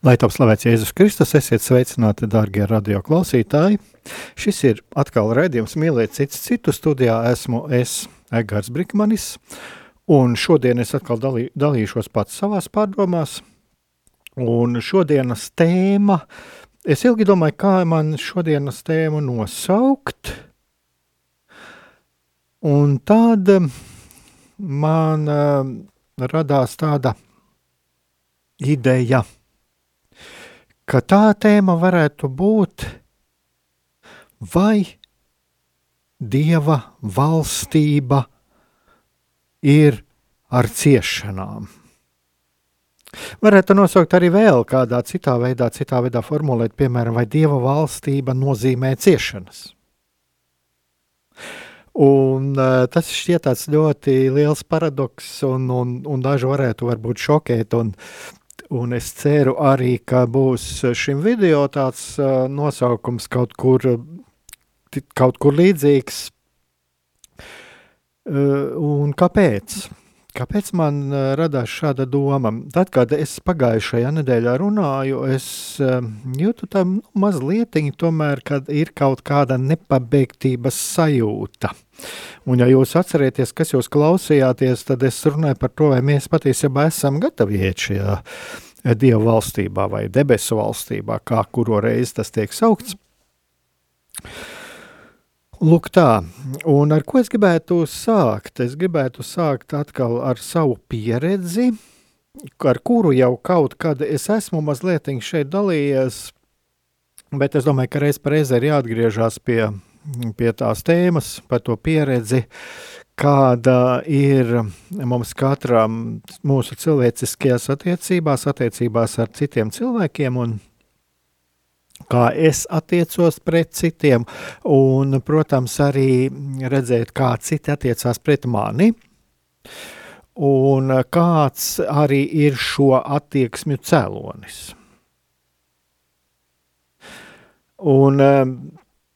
Lai top slavēts Jēzus Kristus, esiet sveicināti, darbie radioklausītāji. Šis ir atkal raidījums Mīlēt cits citu studijā. Esmu es, Egārs Brikmanis, un šodien es atkal dalī, dalīšos pats savās pārdomās. Un šodienas tēma, es ilgi domāju, kā man šodienas tēmu nosaukt, un tad man uh, radās tāda ideja – ka tā tēma varētu būt vai Dieva valstība ir ar ciešanām. Varētu nosaukt arī vēl kādā citā veidā, citā veidā formulēt, piemēram, vai Dieva valstība nozīmē ciešanas. Un, uh, tas šķiet tāds ļoti liels paradoks, un, un, un daži varētu varbūt šokēt. Un, Un es ceru arī, ka būs šim video tāds nosaukums kaut kur, kaut kur līdzīgs. Un kāpēc? Kāpēc man uh, radās šāda doma? Tad, kad es pagājušajā nedēļā runāju, es uh, jūtu tam nu, mazliet, tomēr, kad ir kaut kāda nepabeigtības sajūta. Un, ja jūs atcerieties, kas jūs klausījāties, tad es runāju par to, vai mēs patiesībā esam gatavi iet šajā Dieva valstībā vai debesu valstībā, kā kuru reizi tas tiek saukts. Lūk, tā, un ar ko es gribētu sākt? Es gribētu sākt atkal ar savu pieredzi, ar kuru jau kaut kad es esmu mazliet šeit dalījies, bet es domāju, ka reiz par reizi ir jāatgriežas pie, pie tās tēmas, par to pieredzi, kāda ir mums katram mūsu cilvēciskajās attiecībās, attiecībās ar citiem cilvēkiem un kā es attiecos pret citiem, un, protams, arī redzēt, kā citi attiecās pret mani, un kāds arī ir šo attieksmju cēlonis. Un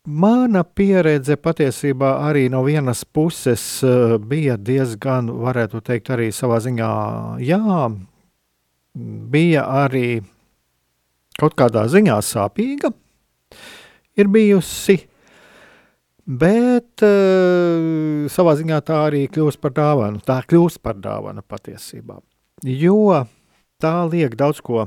Mana pieredze patiesībā arī no vienas puses eh, bija diezgan, varētu teikt, arī savā ziņā, jā, bija arī kaut kādā ziņā sāpīga, ir bijusi, bet uh, savā ziņā tā arī kļūst par dāvanu, tā kļūst par dāvanu patiesībā, jo tā liek daudz ko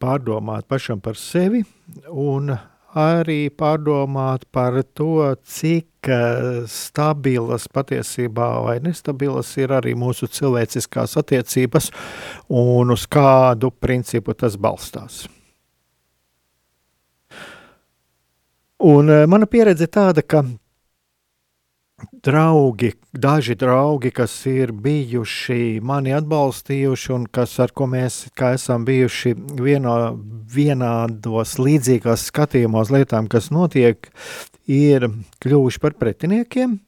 pārdomāt pašam par sevi un arī pārdomāt par to, cik eh, stabilas patiesībā vai nestabilas ir arī mūsu cilvēciskās attiecības un uz kādu principu tas balstās. Un eh, mana pieredze tāda, ka draugi, daži draugi, kas ir bijuši mani atbalstījuši un kas, ar ko mēs esam bijuši vienā, vienādos līdzīgās skatījumos lietām, kas notiek, ir kļuvuši par pretiniekiem.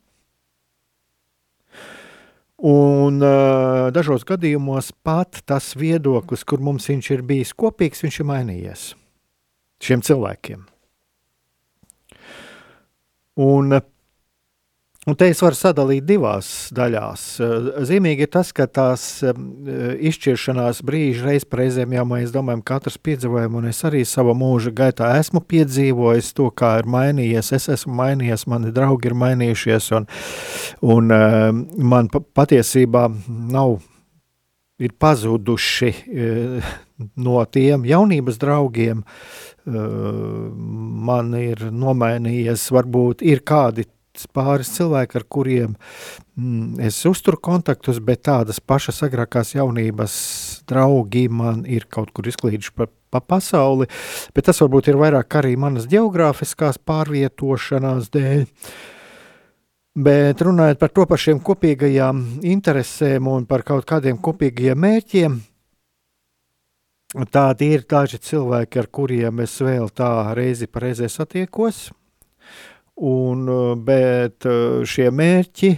Un uh, dažos gadījumos pat tas viedoklis, kur mums viņš ir bijis kopīgs, viņš ir mainījies šiem cilvēkiem. Un uh, Un te es varu sadalīt divās daļās. Zīmīgi ir tas, ka tās izšķiršanās brīži reiz reizēm jau mēs domājam, katrs piedzīvojam, un es arī savā mūža gaitā esmu piedzīvojis to, kā ir mainījies. Es esmu mainījies, mani draugi ir mainījušies, un, un man patiesībā nav ir pazuduši no tiem jaunības draugiem, man ir nomainījies, varbūt ir kādi pāris cilvēki, ar kuriem mm, es uzturu kontaktus, bet tādas pašas agrākās jaunības draugi man ir kaut kur izklīduši pa, pa pasauli, bet tas varbūt ir vairāk arī manas geogrāfiskās pārvietošanās dēļ. Bet runājot par to par šiem kopīgajām interesēm un par kaut kādiem kopīgajiem mērķiem, tādi ir daži cilvēki, ar kuriem es vēl tā reizi pa reizē satiekos, un, bet šie mērķi,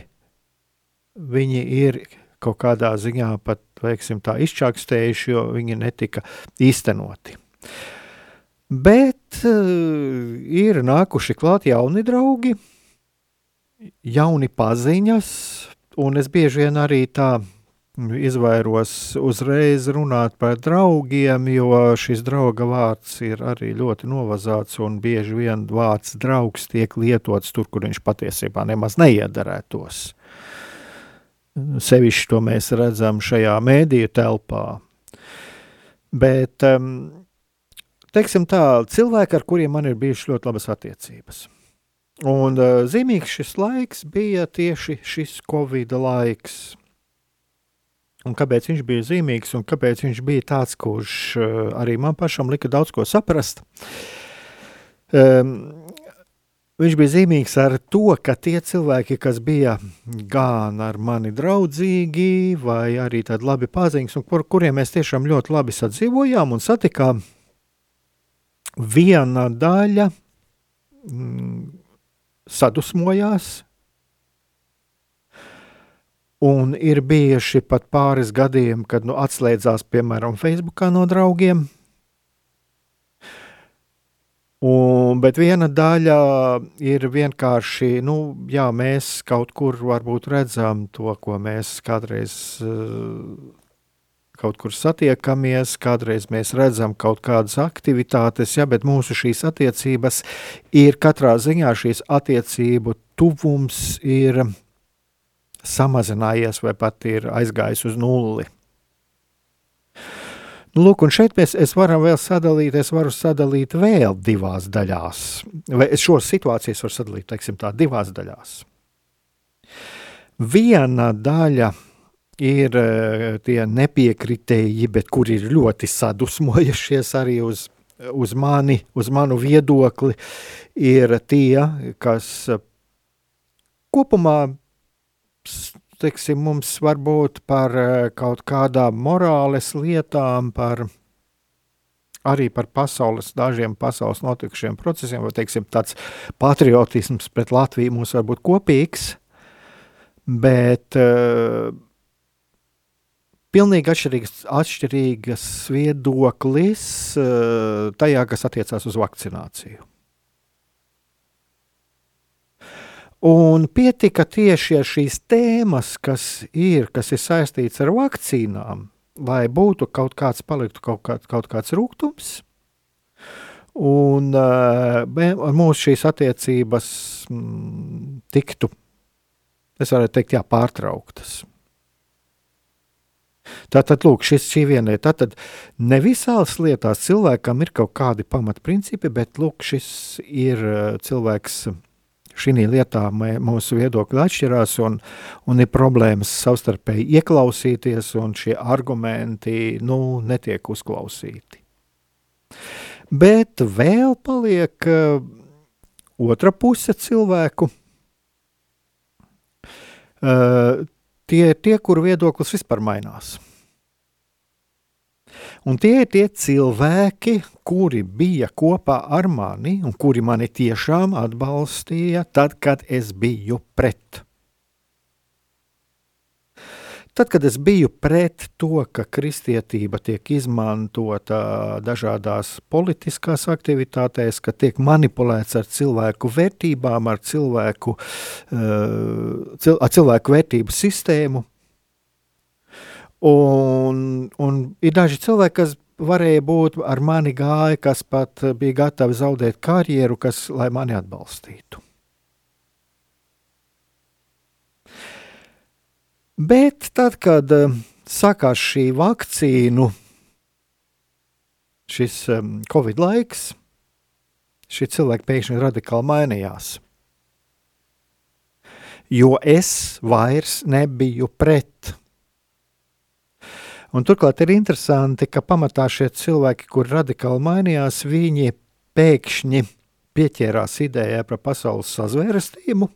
viņi ir kaut kādā ziņā pat, veiksim tā, izčākstējuši, jo viņi netika īstenoti. Bet ir nākuši klāt jauni draugi, jauni paziņas, un es bieži vien arī tā izvairos uzreiz runāt par draugiem, jo šis drauga vārds ir arī ļoti novazāts, un bieži vien vārds draugs tiek lietots tur, kur viņš patiesībā nemaz neiederētos. Sevišķi to mēs redzam šajā mēdīju telpā. Bet, teiksim tā, cilvēki, ar kuriem man ir bijušas ļoti labas attiecības – Un uh, zīmīgs šis laiks bija tieši šis Covid laiks. Un kāpēc viņš bija zīmīgs un kāpēc viņš bija tāds, kurš uh, arī man pašam lika daudz ko saprast? Um, viņš bija zīmīgs ar to, ka tie cilvēki, kas bija gan ar mani draudzīgi, vai arī tādi labi paziņas, un kur, kuriem mēs tiešām ļoti labi sadzīvojām un satikām, viena daļa. Mm, sadusmojās. Un ir bijuši pat pāris gadiem, kad nu, atslēdzās, piemēram, Facebookā no draugiem. Un, bet viena daļa ir vienkārši, nu, jā, mēs kaut kur varbūt redzam to, ko mēs kādreiz kaut kur satiekamies, kādreiz mēs redzam kaut kādas aktivitātes, ja, bet mūsu šīs attiecības ir katrā ziņā šīs attiecību tuvums ir samazinājies vai pat ir aizgājis uz nulli. Nu, lūk, un šeit mēs varam vēl sadalīt, es varu sadalīt vēl divās daļās, vai šos situācijas var sadalīt, teiksim tā, divās daļās. Viena daļa – ir eh, tie nepiekritēji, bet kuri ir ļoti sadusmojušies arī uz, uz mani, uz manu viedokli, ir tie, kas eh, kopumā teiksim, mums varbūt par eh, kaut kādām morāles lietām, par arī par pasaules, dažiem pasaules notikušiem procesiem, vai teiksim, tāds patriotisms pret Latviju mums var būt kopīgs, bet uh, pilnīgi atšķirīgs, atšķirīgas viedoklis eh, tajā, kas attiecās uz vakcināciju. Un pietika tieši ar šīs tēmas, kas ir, kas ir saistīts ar vakcīnām, lai būtu kaut kāds, paliktu kaut, kā, kaut kāds rūkums, un uh, mūsu šīs attiecības m, mm, tiktu, es varētu teikt, jā, pārtrauktas. Tātad, lūk, šis šī viena lieta. Tātad ne visās lietās cilvēkam ir kaut kādi pamatprincipi, bet lūk, šis ir eh, cilvēks. Šī lietā mūsu viedokļi atšķirās, un, un ir problēmas savstarpēji ieklausīties, un šie argumenti nu, netiek uzklausīti. Bet vēl paliek uh, otra puse cilvēku. Uh, tie ir tie, kuru viedoklis vispār mainās. Un tie ir tie cilvēki, kuri bija kopā ar mani un kuri mani tiešām atbalstīja tad, kad es biju pret. Tad, kad es biju pret to, ka kristietība tiek izmantota dažādās politiskās aktivitātēs, ka tiek manipulēts ar cilvēku vērtībām, ar cilvēku, cil ar cilvēku vērtību sistēmu, un, un ir daži cilvēki, kas varēja būt ar mani gāja, kas pat bija gatavi zaudēt karjeru, kas, lai mani atbalstītu. Bet tad, kad uh, sākās šī vakcīnu, šis um, Covid laiks, šie cilvēki pēkšņi radikāli mainījās. Jo es vairs nebiju pret. Un turklāt ir interesanti, ka pamatā šie cilvēki, kur radikāli mainījās, viņi pēkšņi pieķērās idejai par pasaules sazvērestību,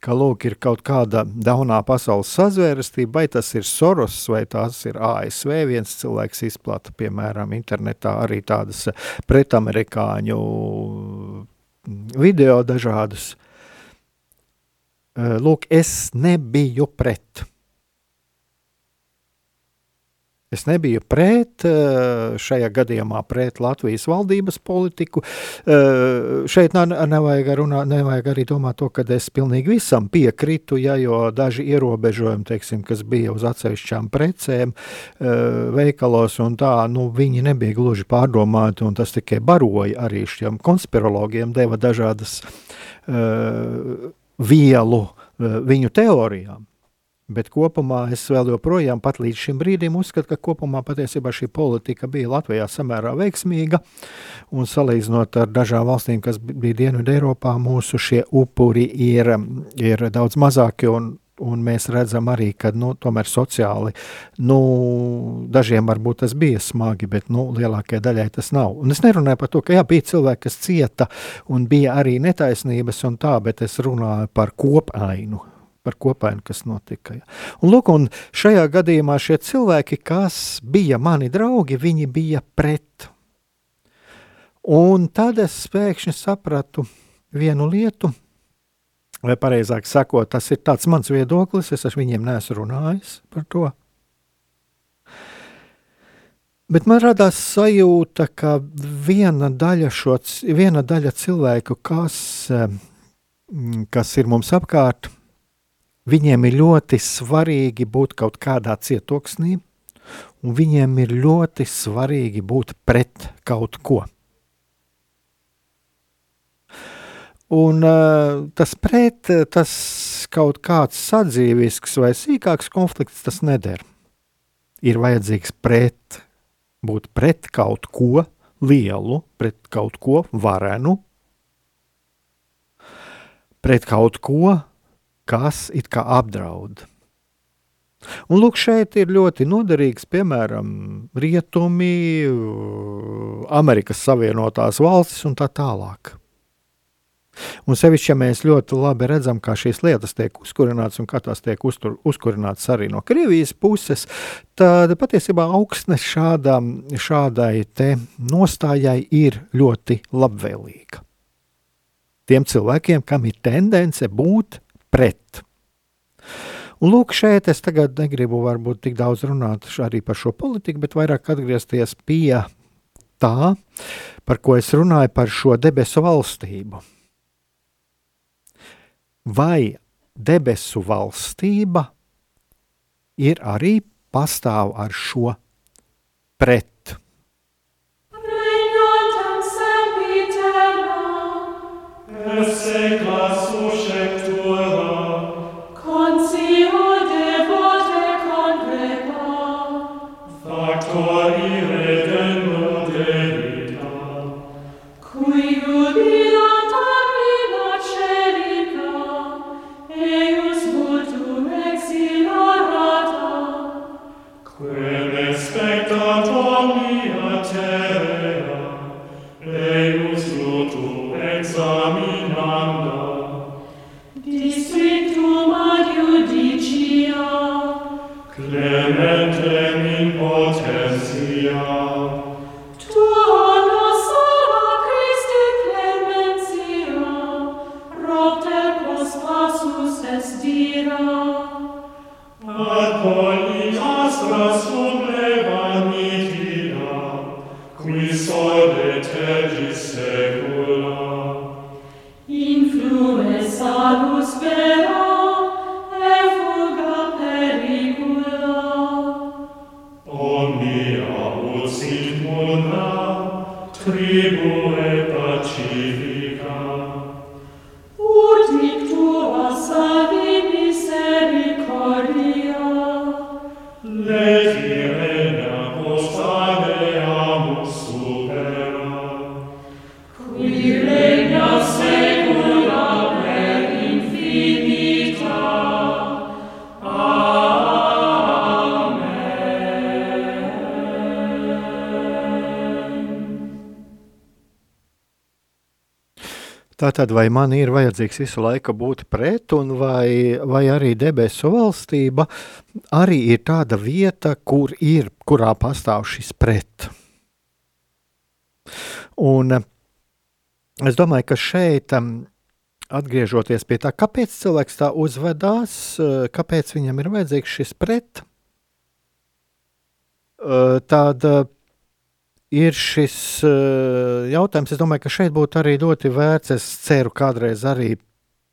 ka lūk, ir kaut kāda daunā pasaules sazvērestība, vai tas ir Soros, vai tas ir ASV. Viens cilvēks izplata, piemēram, internetā arī tādas pretamerikāņu video dažādus. Lūk, es nebiju pret. Es nebiju pret, eh, šajā gadījumā pret Latvijas valdības politiku. Eh, šeit nevajag, runāt, nevajag arī domāt to, ka es pilnīgi visam piekritu, ja, jo daži ierobežojumi, teiksim, kas bija uz atsevišķām precēm, eh, veikalos un tā, nu, viņi nebija gluži pārdomāti, un tas tikai baroja arī šiem konspirologiem, deva dažādas uh, vielu uh, viņu teorijām. Bet kopumā es vēl joprojām, pat līdz šim brīdim, uzskatu, ka kopumā patiesībā šī politika bija Latvijā samērā veiksmīga. Un salīdzinot ar dažām valstīm, kas bija Dienvidu Eiropā, mūsu šie upuri ir, ir daudz mazāki. Un, un mēs redzam arī, ka nu, tomēr sociāli nu, dažiem varbūt tas bija smagi, bet nu, lielākajai daļai tas nav. Un es nerunāju par to, ka jā, bija cilvēki, kas cieta un bija arī netaisnības un tā, bet es runāju par kopainu par kopainu, kas notika. Un, lūk, un šajā gadījumā šie cilvēki, kas bija mani draugi, viņi bija pret. Un tad es pēkšņi sapratu vienu lietu, vai pareizāk sakot, tas ir tāds mans viedoklis, es ar viņiem neesmu runājis par to. Bet man radās sajūta, ka viena daļa, šo, viena daļa cilvēku, kas, kas ir mums apkārt, Viņiem ir ļoti svarīgi būt kaut kādā cietoksnī, un viņiem ir ļoti svarīgi būt pret kaut ko. Un uh, tas pret, tas kaut kāds sadzīvisks vai sīkāks konflikts, tas neder. Ir vajadzīgs pret, būt pret kaut ko lielu, pret kaut ko varenu, pret kaut ko, kas it kā apdraud. Un lūk, šeit ir ļoti noderīgs, piemēram, rietumi, Amerikas Savienotās valstis un tā tālāk. Un sevišķi, ja mēs ļoti labi redzam, kā šīs lietas tiek uzkurinātas un kā tās tiek uztur, uzkurinātas arī no Krievijas puses, tad patiesībā augstne šādam, šādai nostājai ir ļoti labvēlīga. Tiem cilvēkiem, kam ir tendence būt pret. Un lūk, šeit es tagad negribu varbūt tik daudz runāt arī par šo politiku, bet vairāk atgriezties pie tā, par ko es runāju, par šo debesu valstību. Vai debesu valstība ir arī pastāv ar šo pret? Seclas Tātad, vai man ir vajadzīgs visu laiku būt pret, un vai, vai arī debesu valstība arī ir tāda vieta, kur ir, kurā pastāv šis pret? Un es domāju, ka šeit, atgriežoties pie tā, kāpēc cilvēks tā uzvedās, kāpēc viņam ir vajadzīgs šis pret, tad ir šis jautājums. Es domāju, ka šeit būtu arī ļoti vērts. Es ceru, kādreiz arī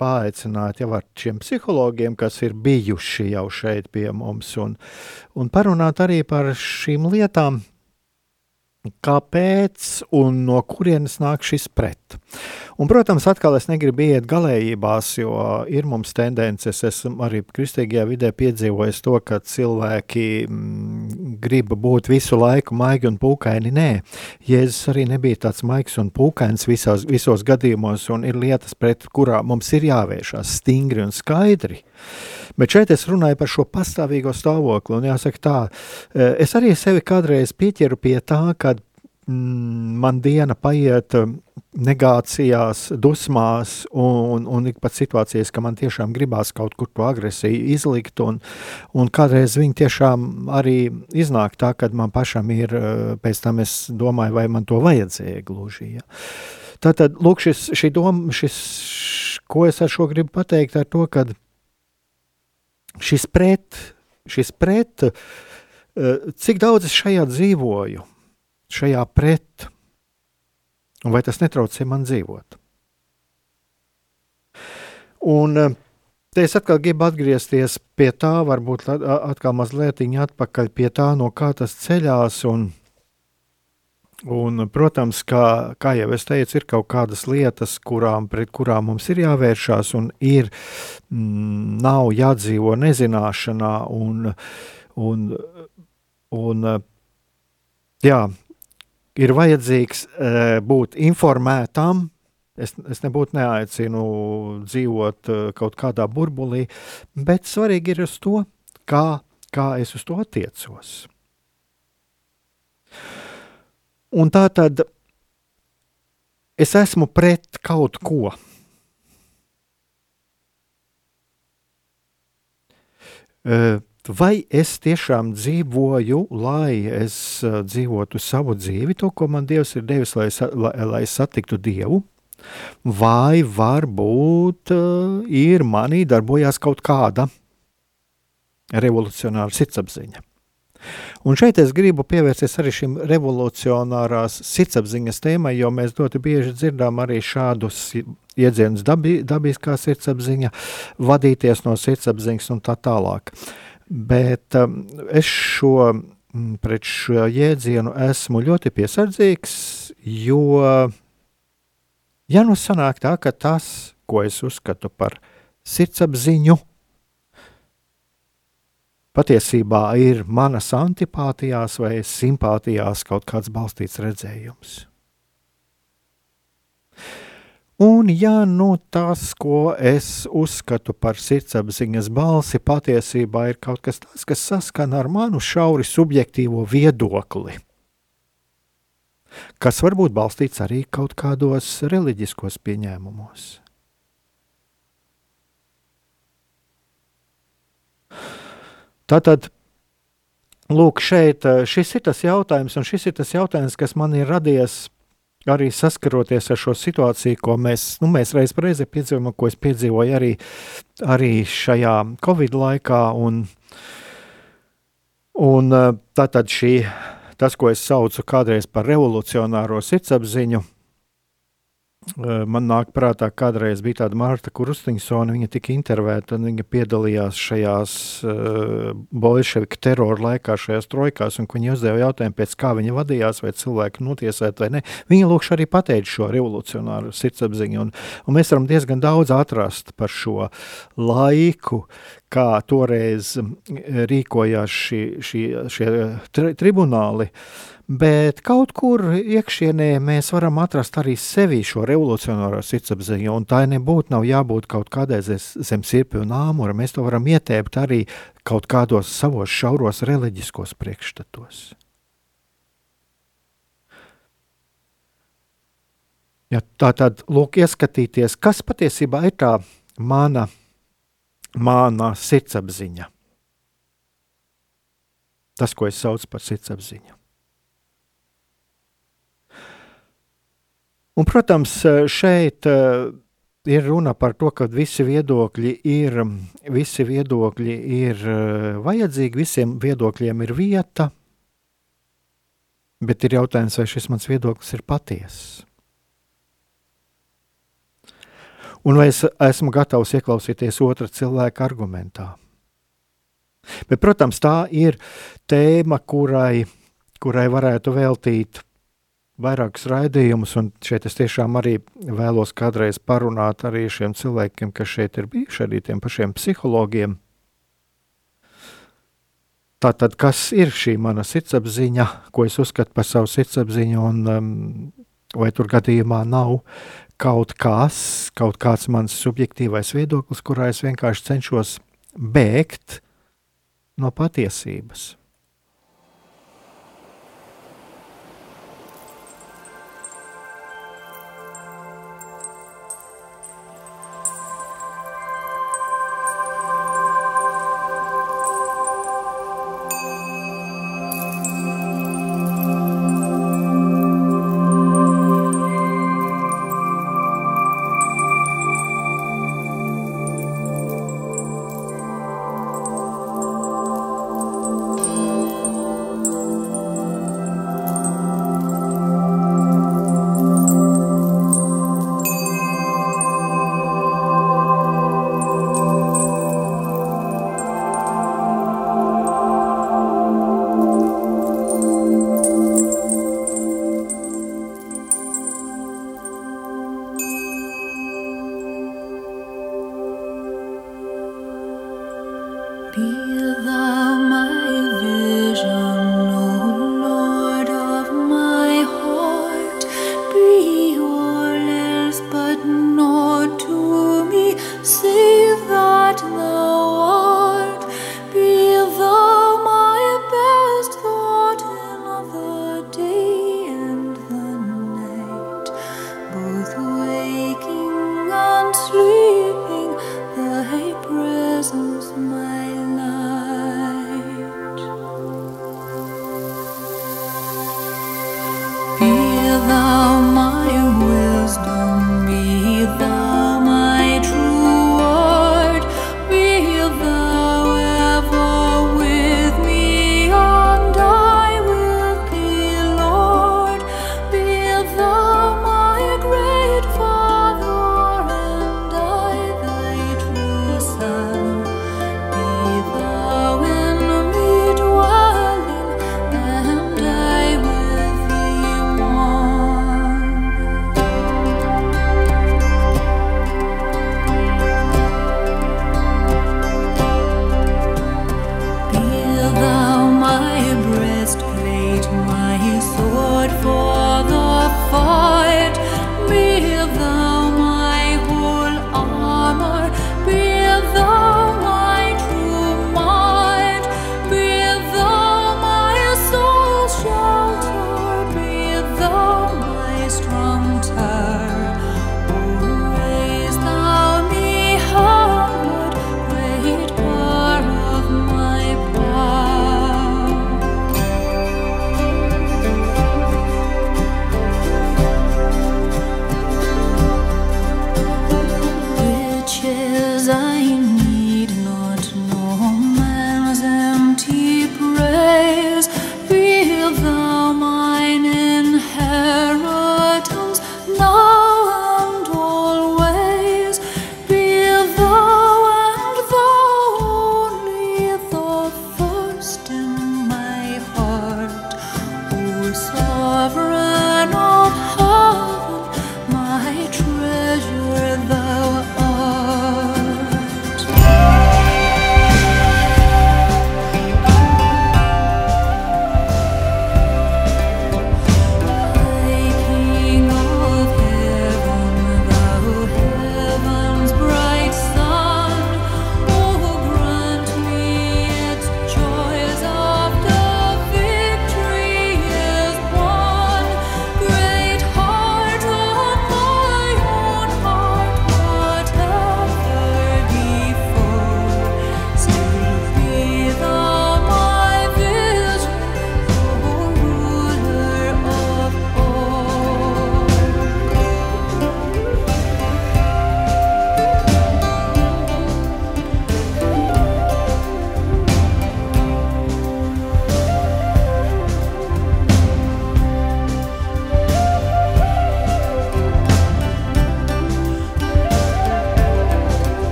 paaicināt jau ar šiem psihologiem, kas ir bijuši jau šeit pie mums, un, un parunāt arī par šīm lietām, kāpēc un no kurienes nāk šis pret. Un, protams, atkal es negribu iet galējībās, jo ir mums tendences, esmu arī kristīgajā vidē piedzīvojis to, ka cilvēki mm, grib būt visu laiku maigi un pūkaini. Nē, Jēzus arī nebija tāds maigs un pūkains visos, visos gadījumos, un ir lietas, pret kurām mums ir jāvēršās stingri un skaidri. Bet šeit es runāju par šo pastāvīgo stāvokli, un jāsaka tā, eh, es arī sevi kādreiz pieķeru pie tā, ka mm, man diena paiet um, negācijās, dusmās, un, un ik pat situācijas, ka man tiešām gribās kaut kur to agresiju izlikt, un, un kādreiz viņi tiešām arī iznāk tā, kad man pašam ir, uh, pēc tam es domāju, vai man to vajadzēja gluži, ja. Tātad, lūk, šis, šī doma, šis, ko es ar šo gribu pateikt, ar to, ka šis pret, šis pret, uh, cik daudz es šajā dzīvoju, šajā pret, un vai tas netraucē man dzīvot. Un eh, te es atkal gribu atgriezties pie tā, varbūt atkal mazliet atpakaļ pie tā, no kā tas ceļās. Un, un, protams, kā, kā jau es teicu, ir kaut kādas lietas, kurām, pret kurām mums ir jāvēršās, un ir, mm, nav jādzīvo nezināšanā. Un, un, un, jā, ir vajadzīgs uh, būt informētam. Es, es nebūtu neaicinu dzīvot uh, kaut kādā burbulī, bet svarīgi ir uz to, kā, kā es uz to attiecos. Un tā tad es esmu pret kaut ko. Uh, vai es tiešām dzīvoju, lai es uh, dzīvotu savu dzīvi, to, ko man Dievs ir devis, lai, lai, lai satiktu Dievu, vai varbūt uh, ir manī darbojās kaut kāda revolucionāra sirdsapziņa. Un šeit es gribu pievērsties arī šim revolucionārās sirdsapziņas tēmai, jo mēs ļoti bieži dzirdām arī šādus iedzienus dabi, dabiskā sirdsapziņa, vadīties no sirdsapziņas un tā tālāk. Uh, Bet um, es šo, mm, pret šo jēdzienu esmu ļoti piesardzīgs, jo, ja nu sanāk tā, ka tas, ko es uzskatu par sirdsapziņu, patiesībā ir manas antipātijās vai simpātijās kaut kāds balstīts redzējums. Un, ja nu tas, ko es uzskatu par sirdsapziņas balsi, patiesībā ir kaut kas tāds, kas saskana ar manu šauri subjektīvo viedokli, kas varbūt balstīts arī kaut kādos reliģiskos pieņēmumos. Tātad, lūk, šeit šis ir tas jautājums, un šis ir tas jautājums, kas man ir radies arī saskaroties ar šo situāciju, ko mēs, nu, mēs reiz reizē piedzīvojam, ko es piedzīvoju arī, arī šajā Covid laikā. Un, un tātad šī, tas, ko es saucu kādreiz par revolucionāro sirdsapziņu, Man nāk prātā, kādreiz bija tāda Marta Krustiņsona, viņa tika intervēta un viņa piedalījās šajās uh, bolševiku terora laikā, šajās trojkās, un viņa uzdeva jautājumu, pēc kā viņa vadījās, vai cilvēki notiesēt vai ne. Viņa lūkš arī pateica šo revolucionāru sirdsapziņu, un, un mēs varam diezgan daudz atrast par šo laiku, kā toreiz rīkojās šī, šī, šie tri, tribunāli. Uh, Bet kaut kur iekšienē mēs varam atrast arī sevi šo revolucionāro sirdsapziņu, un tā nebūtu nav jābūt kaut kādai zem sirpju un āmura. Mēs to varam ietēpt arī kaut kādos savos šauros reliģiskos priekšstatos. Ja, tā tad, lūk, ieskatīties, kas patiesībā ir tā mana, mana sirdsapziņa. Tas, ko es saucu par sirdsapziņu. Un, protams, šeit uh, ir runa par to, ka visi viedokļi ir, visi viedokļi ir uh, vajadzīgi, visiem viedokļiem ir vieta, bet ir jautājums, vai šis mans viedoklis ir patiess. Un vai es esmu gatavs ieklausīties otra cilvēka argumentā? Bet, protams, tā ir tēma, kurai, kurai varētu veltīt vairākus raidījumus, un šeit es tiešām arī vēlos kādreiz parunāt arī šiem cilvēkiem, kas šeit ir bijuši, arī tiem pašiem psihologiem. Tātad, kas ir šī mana sirdsapziņa, ko es uzskatu par savu sirdsapziņu, un um, vai tur gadījumā nav kaut kas, kaut kāds mans subjektīvais viedoklis, kurā es vienkārši cenšos bēgt no patiesības.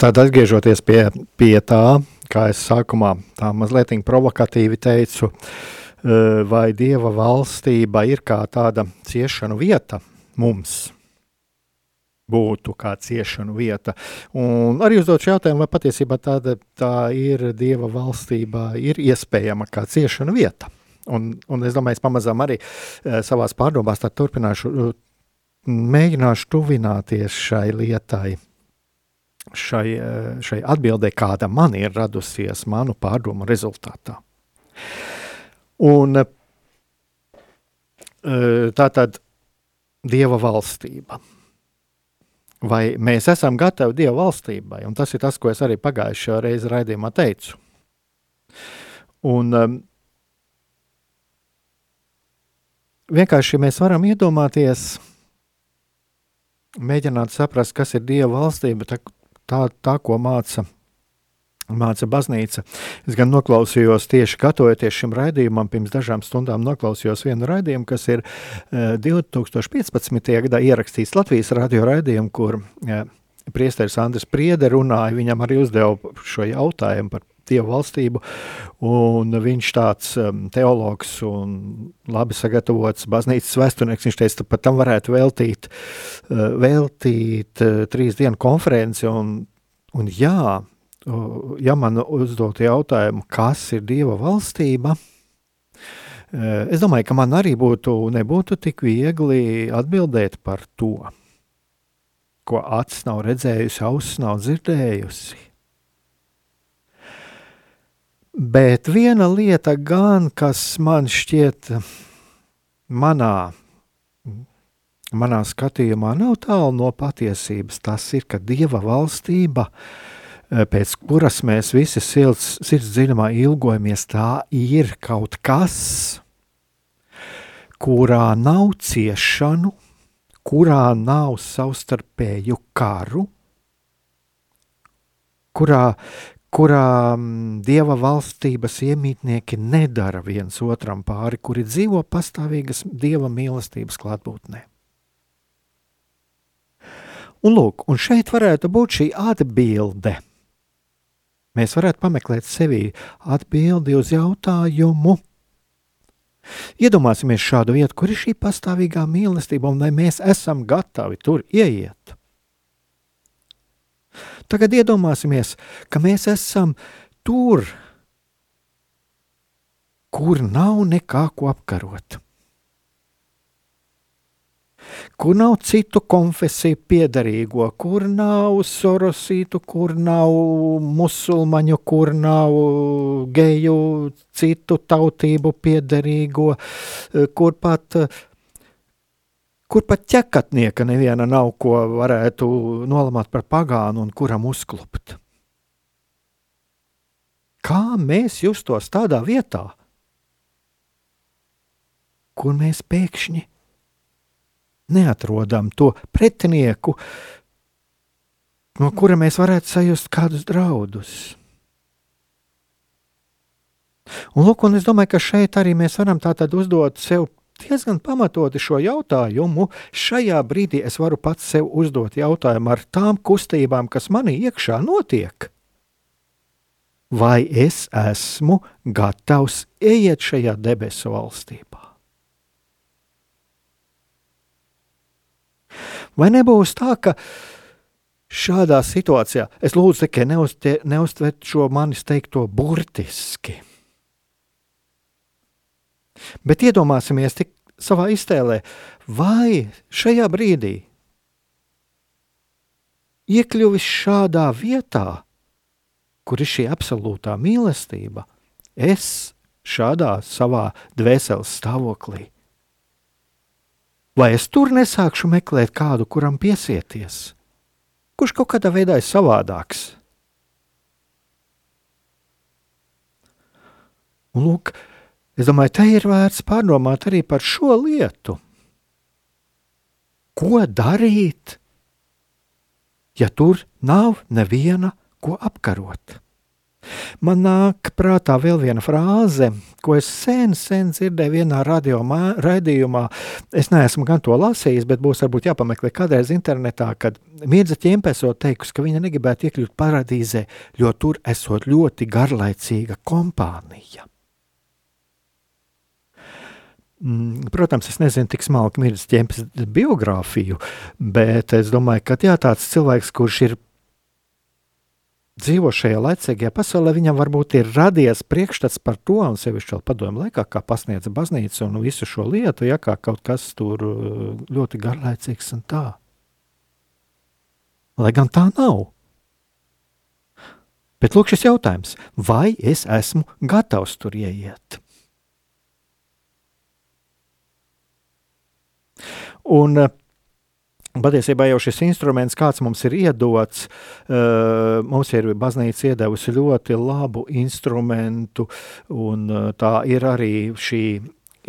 Tātad, atgriežoties pie, pie tā, kā es sākumā tā mazliet provokatīvi teicu, vai dieva valstība ir kā tāda ciešanu vieta mums? būtu kā ciešanu vieta. Un arī uzdot jautājumu, vai patiesībā tāda tā ir Dieva valstībā, ir iespējama kā ciešanu vieta. Un, un es domāju, es pamazām arī e, savās pārdomās turpināšu, mēģināšu tuvināties šai lietai, šai, e, šai atbildē, kāda man ir radusies manu pārdomu rezultātā. Un e, tā tad Dieva valstība vai mēs esam gatavi Dieva valstībai. Un tas ir tas, ko es arī pagājušajā reizē raidījumā teicu. Un, um, vienkārši mēs varam iedomāties, mēģināt saprast, kas ir Dieva valstība, tā, tā, ko māca māca baznīca. Es gan noklausījos tieši gatavoties šim raidījumam, pirms dažām stundām noklausījos vienu raidījumu, kas ir 2015. Eh, gadā ierakstīts Latvijas radio raidījumu, kur eh, priesteris Andris Priede runāja, viņam arī uzdeva šo jautājumu par Dievu valstību, un viņš tāds um, teologs un labi sagatavots baznīcas vēsturnieks, viņš teica, pat tam varētu veltīt, uh, veltīt uh, trīs dienu konferenci, un, un jā, ja man uzdot jautājumu, kas ir Dieva valstība, e, es domāju, ka man arī būtu, nebūtu tik viegli atbildēt par to, ko acis nav redzējusi, auss nav dzirdējusi. Bet viena lieta gan, kas man šķiet manā, manā skatījumā nav tālu no patiesības, tas ir, ka Dieva valstība Eh, pēc kuras mēs visi sirds, sirds dziļumā ilgojamies, tā ir kaut kas, kurā nav ciešanu, kurā nav savstarpēju karu, kurā, kurā mm, dieva valstības iemītnieki nedara viens otram pāri, kuri dzīvo pastāvīgas dieva mīlestības klātbūtnē. Un, lūk, un šeit varētu būt šī atbilde – Mēs varētu pameklēt sevī atbildi uz jautājumu. Iedomāsimies šādu vietu, kur ir šī pastāvīgā mīlestība, un vai mēs esam gatavi tur ieiet. Tagad iedomāsimies, ka mēs esam tur, kur nav nekā ko apkarot. Kur nav citu konfesiju piedarīgo, kur nav sorosītu, kur nav musulmaņu, kur nav geju, citu tautību piedarīgo, kur pat, kur pat ķekatnieka neviena nav, ko varētu nolamāt par pagānu un kuram uzklupt. Kā mēs justos tādā vietā, kur mēs pēkšņi neatrodam to pretinieku, no kura mēs varētu sajust kādus draudus. Un, lūk, un es domāju, ka šeit arī mēs varam uzdot sev diezgan pamatoti šo jautājumu. Šajā brīdī es varu pats sev uzdot jautājumu ar tām kustībām, kas manī iekšā notiek. Vai es esmu gatavs ieiet šajā debesu valstībā? Vai nebūs tā, ka šādā situācijā es lūdzu tikai neuztvert šo manis teikto burtiski? Bet iedomāsimies tik savā iztēlē, vai šajā brīdī iekļuvis šādā vietā, kur ir šī absolūtā mīlestība, es šādā savā dvēseles stāvoklī Vai es tur nesākšu meklēt kādu, kuram piesieties, kurš kaut kādā veidā ir savādāks? Un lūk, es domāju, te ir vērts pārdomāt arī par šo lietu. Ko darīt, ja tur nav neviena, ko apkarot? Man nāk prātā vēl viena frāze, ko es sen, sen dzirdēju vienā raidījumā. Es neesmu gan to lasījis, bet būs varbūt jāpameklē kādreiz internetā, kad Mirza ķempesot teikusi, ka viņa negribētu iekļūt paradīzē, jo tur esot ļoti garlaicīga kompānija. Mm, protams, es nezinu tik smalki Mirza ķempes biogrāfiju, bet es domāju, ka jā, tāds cilvēks, kurš ir dzīvo šajā laicīgajā pasaulē, viņam varbūt ir radies priekšstats par to, un sevišķi vēl padomju laikā, kā pasniedz baznīca un visu šo lietu, ja kā kaut kas tur uh, ļoti garlaicīgs un tā. Lai gan tā nav. Bet lūk šis jautājums, vai es esmu gatavs tur ieiet? Un uh, Patiesībā jau šis instruments, kāds mums ir iedots, uh, mums ir baznīca iedevusi ļoti labu instrumentu, un uh, tā ir arī šī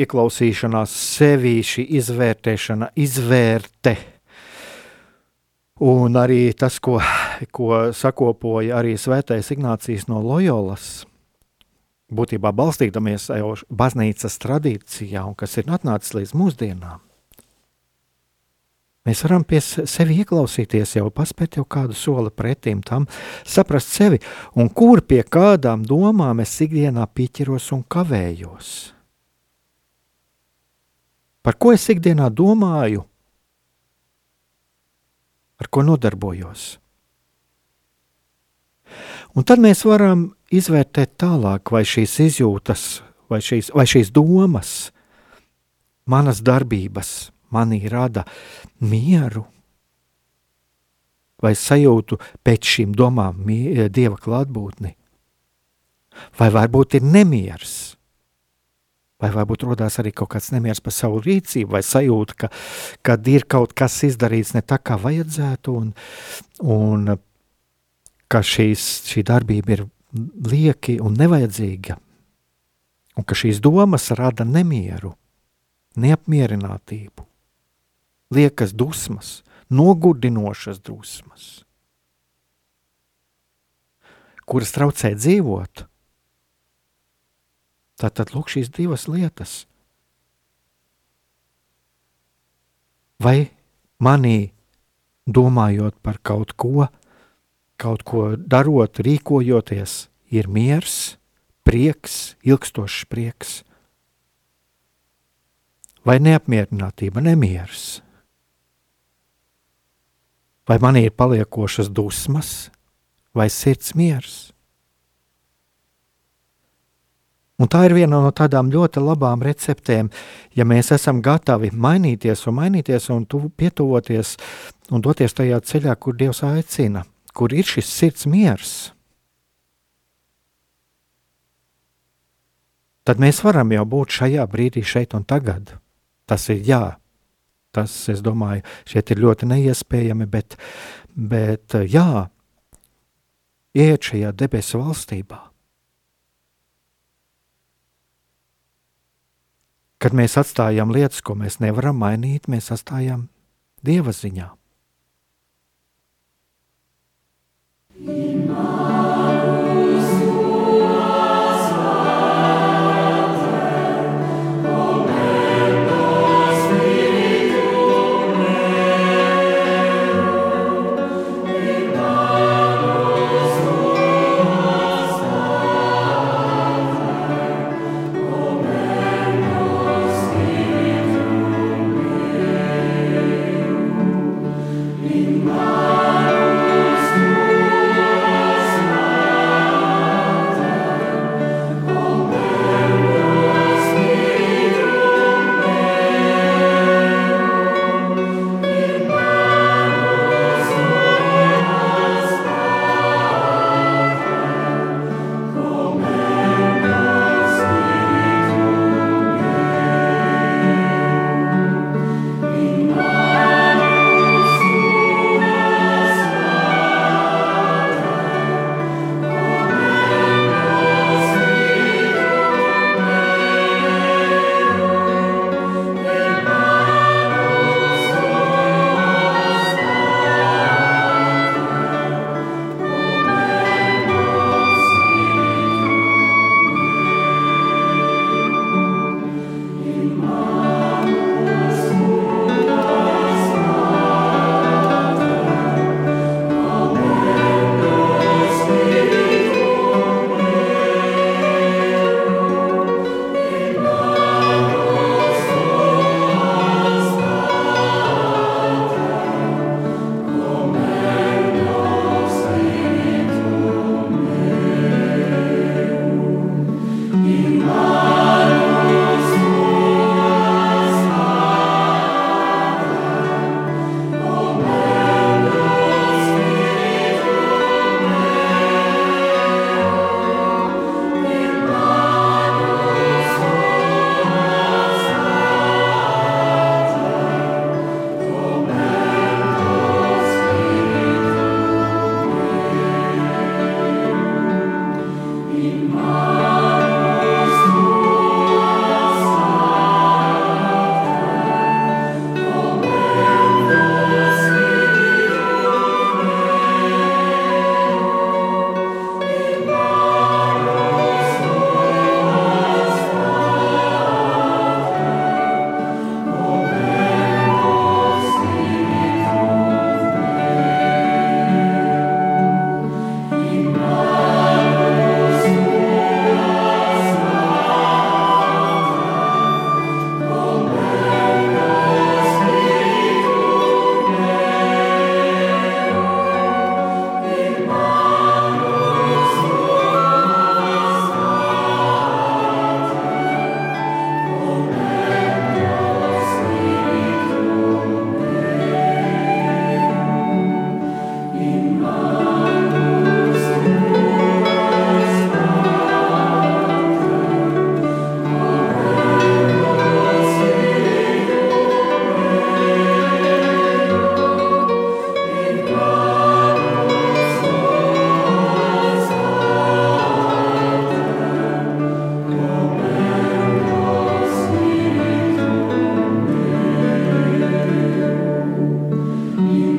ieklausīšanās sevi, šī izvērtēšana, izvērte. Un arī tas, ko, ko sakopoja arī Svētais Ignācijas no Loyolas, būtībā balstīdamies jau baznīcas tradīcijā, un kas ir atnācis līdz mūsdienām Mēs varam pie sevi ieklausīties, jau paspēt jau kādu soli pretim tam, saprast sevi, un kur pie kādām domām es ikdienā pieķeros un kavējos. Par ko es ikdienā domāju, ar ko nodarbojos. Un tad mēs varam izvērtēt tālāk, vai šīs izjūtas, vai šīs, vai šīs domas, manas darbības, manī rada mieru, vai sajūtu pēc šīm domām dieva klātbūtni, vai varbūt ir nemieris. Vai varbūt radās arī kaut kāds nemieris par savu rīcību, vai sajūta, ka kad ir kaut kas izdarīts ne tā, kā vajadzētu, un, un ka šīs, šī darbība ir lieki un nevajadzīga, un ka šīs domas rada nemieru, neapmierinātību liekas dusmas, nogurdinošas dusmas, kuras traucē dzīvot. Tātad lūk šīs divas lietas. Vai manī domājot par kaut ko, kaut ko darot, rīkojoties, ir miers, prieks, ilgstošs prieks, vai neapmierinātība, nemieris? Vai man ir paliekošas dusmas, vai sirds miers? Un tā ir viena no tādām ļoti labām receptēm, ja mēs esam gatavi mainīties un mainīties un pietuvoties un doties tajā ceļā, kur Dievs aicina, kur ir šis sirds miers. Tad mēs varam jau būt šajā brīdī, šeit un tagad. Tas ir jā, Tas, es domāju, šeit ir ļoti neiespējami, bet, bet jā, iet šajā debesu valstībā. Kad mēs atstājam lietas, ko mēs nevaram mainīt, mēs atstājam Dieva ziņā.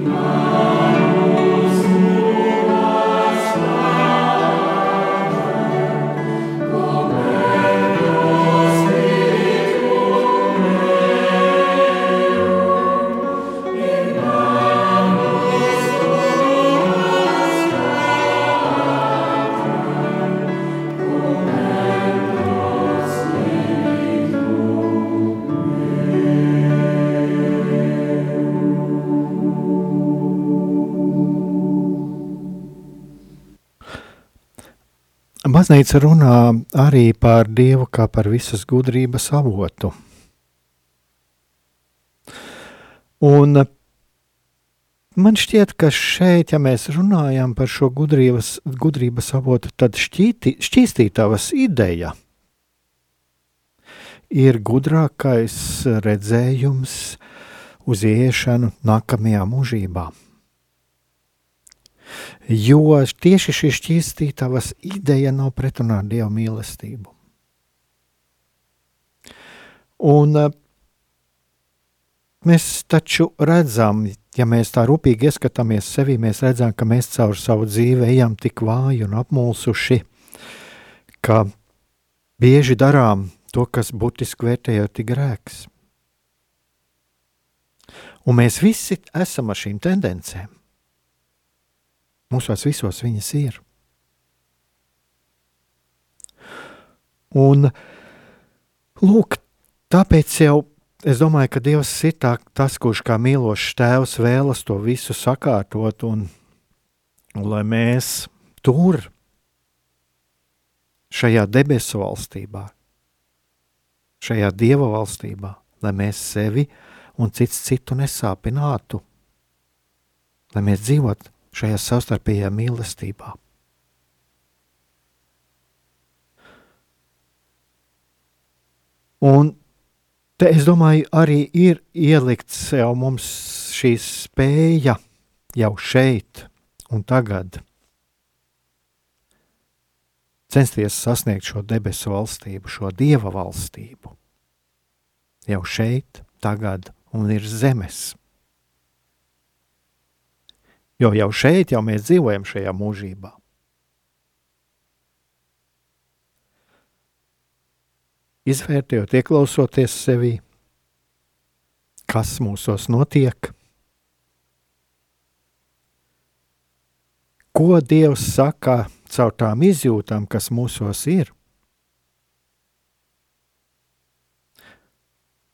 mine. Baznīca runā arī par Dievu kā par visas gudrības avotu. Un man šķiet, ka šeit, ja mēs runājam par šo gudrības, gudrības avotu, tad šķīti, šķīstītavas ideja ir gudrākais redzējums uz iešanu nākamajā mūžībā. Jo tieši šī šķīstītavas ideja nav pretrunā ar Dieva mīlestību. Un eh, mēs taču redzam, ja mēs tā rūpīgi ieskatāmies sevi, mēs redzam, ka mēs caur savu dzīvi ejam tik vāji un apmulsuši, ka bieži darām to, kas būtiski vērtējot tik grēks. Un mēs visi esam ar šīm tendencēm. Mūsos visos viņas ir. Un, lūk, tāpēc jau es domāju, ka Dievs ir tā, tas, kurš kā mīlošs tēvs vēlas to visu sakārtot, un, un lai mēs tur, šajā debesu valstībā, šajā Dieva valstībā, lai mēs sevi un cits citu nesāpinātu, lai mēs dzīvotu šajā savstarpējā mīlestībā. Un te, es domāju, arī ir ielikts jau mums šī spēja jau šeit un tagad censties sasniegt šo debesu valstību, šo dieva valstību. Jau šeit, tagad un ir zemes jo jau šeit jau mēs dzīvojam šajā mūžībā. Izvērtējot, ieklausoties sevi, kas mūsos notiek, ko Dievs saka caur tām izjūtām, kas mūsos ir,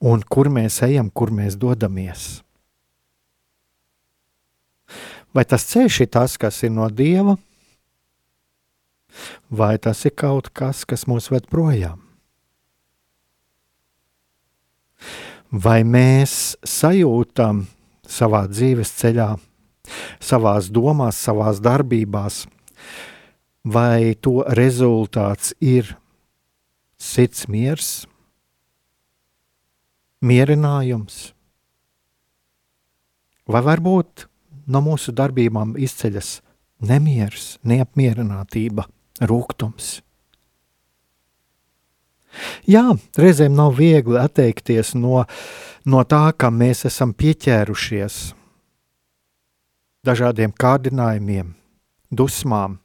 un kur mēs ejam, kur mēs dodamies. Vai tas ceļš ir tas, kas ir no dieva, vai tas ir kaut kas, kas mūs ved projām? Vai mēs sajūtam savā dzīves ceļā, savā domās, savā darbībās, vai to rezultāts ir sirds miers, mierinājums, vai varbūt no mūsu darbībām izceļas nemieris, neapmierinātība, rūkums. Jā, reizēm nav viegli atteikties no, no tā, kam mēs esam pieķērušies, dažādiem kārdinājumiem, dusmām.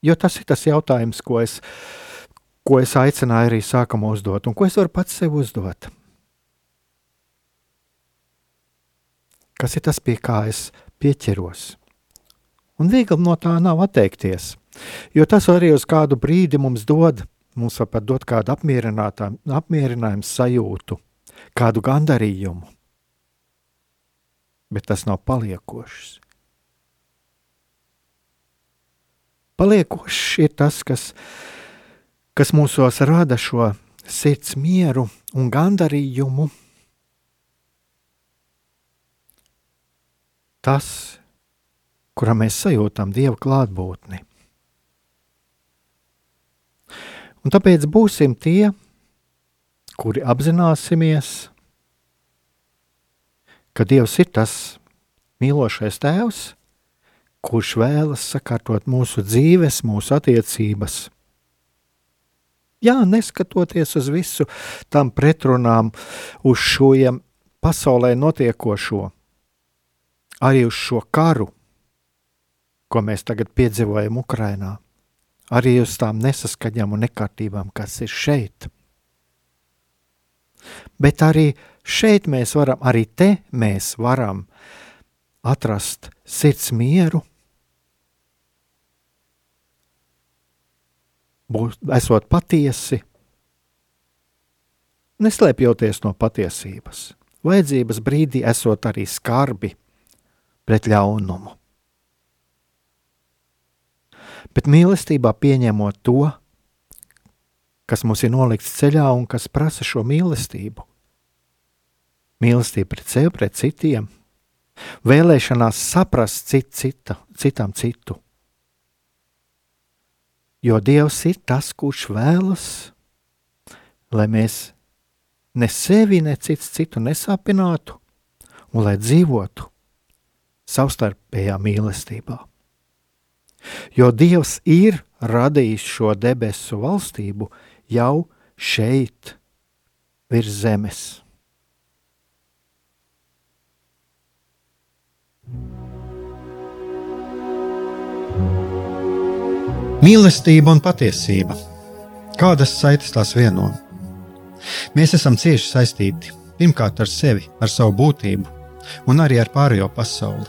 Jo tas ir tas jautājums, ko es, ko es aicināju arī sākumā uzdot, un ko es varu pats sev uzdot. Kas ir tas, pie kā es pieķeros. Un viegli no tā nav atteikties, jo tas arī uz kādu brīdi mums dod, mums var pat dot kādu apmierinājumu sajūtu, kādu gandarījumu. Bet tas nav paliekošs. Paliekošs ir tas, kas, kas mūsos rada šo sirds mieru un gandarījumu tas, kurā mēs sajūtam Dieva klātbūtni. Un tāpēc būsim tie, kuri apzināsimies, ka Dievs ir tas mīlošais Tēvs, kurš vēlas sakārtot mūsu dzīves, mūsu attiecības. Jā, neskatoties uz visu tam pretrunām, uz šo pasaulē notiekošo, arī uz šo karu, ko mēs tagad piedzīvojam Ukrajinā, arī uz tām nesaskaņām un nekārtībām, kas ir šeit. Bet arī šeit mēs varam, arī te mēs varam atrast sirds mieru, būt, esot patiesi, neslēpjoties no patiesības. Vajadzības brīdī esot arī skarbi, pret ļaunumu. bet mīlestībā pieņemot to, kas mums ir nolikts ceļā un kas prasa šo mīlestību. Mīlestība pret sevi, pret citiem, vēlēšanās saprast cit, cita, citam citu. Jo Dievs ir tas, kurš vēlas, lai mēs ne sevi, ne cits citu nesāpinātu, un lai dzīvotu savstarpējā mīlestībā. Jo Dievs ir radījis šo debesu valstību jau šeit, virs zemes. Mīlestība un patiesība. Kādas saites tās vieno? Mēs esam cieši saistīti pirmkārt ar sevi, ar savu būtību, un arī ar pārējo pasauli,